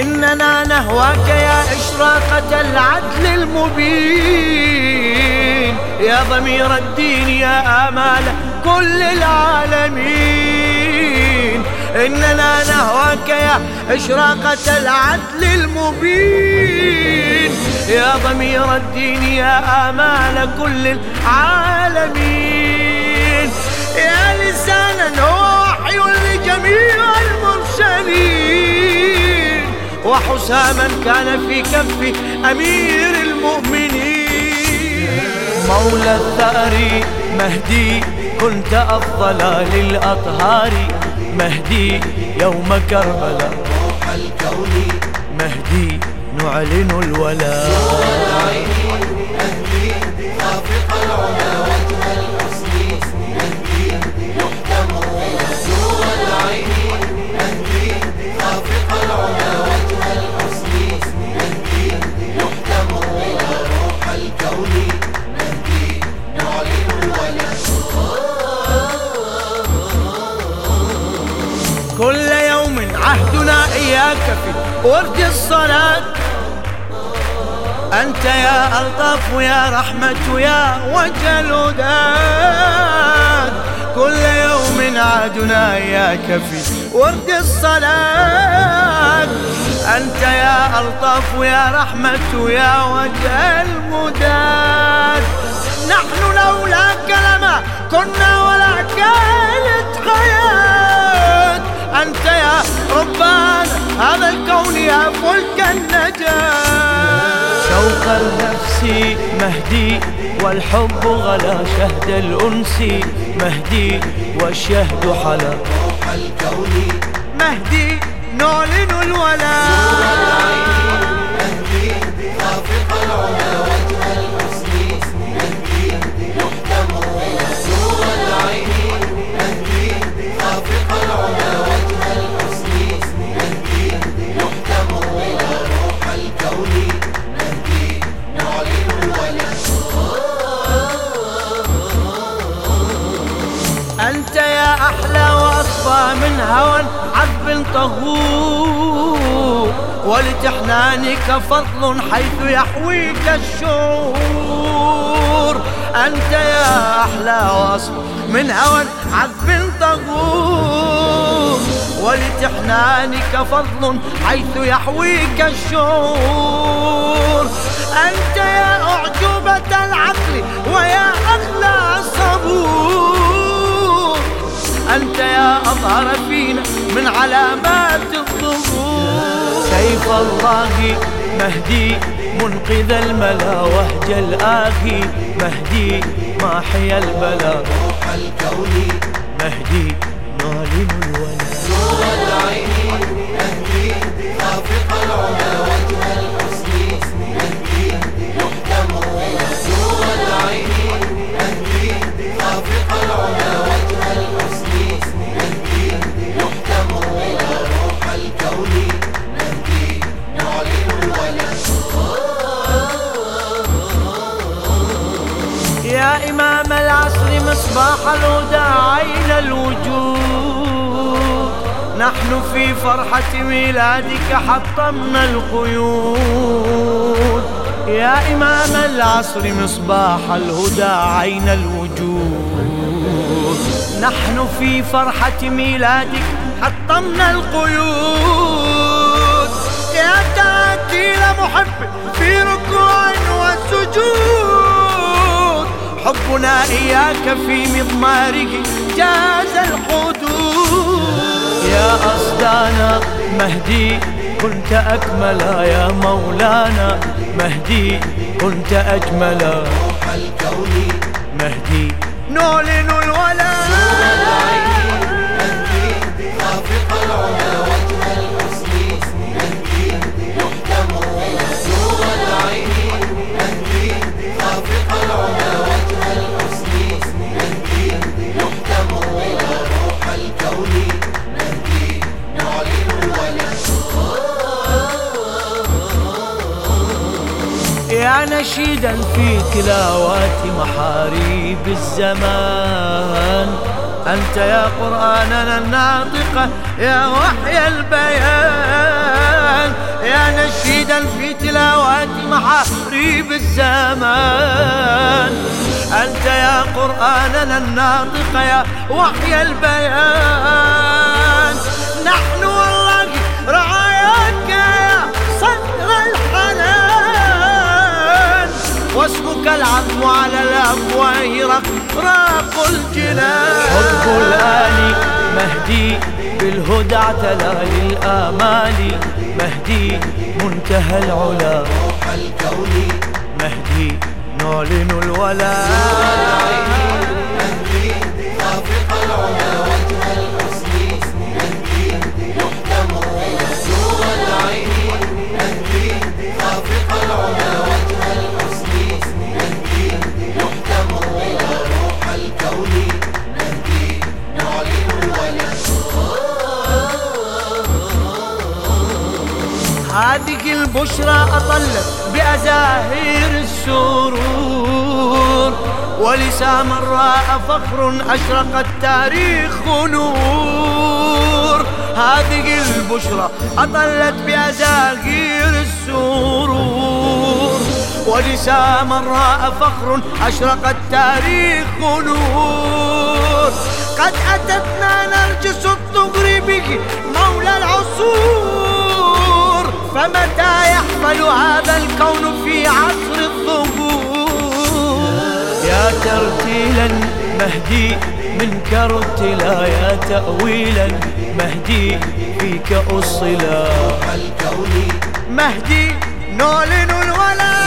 إننا نهواك يا إشراقة العدل المبين. يا ضمير الدين يا آمال كل العالمين. إننا نهواك يا إشراقة العدل المبين. يا ضمير الدين يا آمال كل العالمين. وحساما كان في كف أمير المؤمنين. مولى الثأر مهدي كنت أفضل للأطهار. مهدي يوم كربلاء. روح الكون مهدي نعلن الولاء. مهدي خافق العلا. عهدنا إياك في ورد الصلاة. أنت يا ألطف يا رحمة يا وجه الهدى كل يوم عهدنا إياك في ورد الصلاة. أنت يا ألطف يا رحمة يا وجه المداد نحن لولاك لما كنا فلك النجاة. شوق النفس مهدي والحب غلا شهد الأنس. مهدي والشهد حلا. روح الكون مهدي نعلن الولاء أنت يا أحلى وأصفى من هوى عذب طهور ولتحنانك فضل حيث يحويك الشعور. أنت يا أحلى وأصفى من هوى عذب طهور ولتحنانك فضل حيث يحويك الشعور. أنت يا أعجوبة العقل ويا أغلى الصبور أظهر فينا من علامات الظهور. سيف الله مهدي منقذ الملا وهج الآخي؟ مهدي ماحي البلا. روح الكون مهدي نالم الولا. نور العين مهدي خافق العلا مصباح الهدى عين الوجود. نحن في فرحة ميلادك حطمنا القيود. يا إمام العصر مصباح الهدى عين الوجود. نحن في فرحة ميلادك حطمنا القيود. يا تأكيل محب في ركوع وسجود. حبنا إياك في مضماره جاز الحدود. يا أصدانا مهدي كنت أكمل. يا مولانا مهدي كنت أجمل. روح الكون مهدي نعلن نشيدا في تلاوات محاريب الزمان. أنت يا قرآننا الناطقة يا وحي البيان. يا نشيدا في تلاوة محاريب الزمان. أنت يا قرآننا الناطق يا وحي البيان. نحن واسمك العظم على الأفواه رقراق الجنان. حب الآل مهدي بالهدى اعتلى للآمال. مهدي منتهى العلا. روح الكون مهدي نعلن الولاء البشرى أطلت بأزاهير السرور. ولسام راء فخر أشرق التاريخ نور. هذه البشرى أطلت بأزاهير السرور. ولسام راء فخر أشرق التاريخ نور. قد أتتنا نرجس الطغر به مولى العصور. فمتى يحمل هذا الكون في عصر الظهور؟ يا ترتيلا مهدي منك ارتلا يا تأويلا مهدي فيك أصلا. مهدي نعلن الولاء.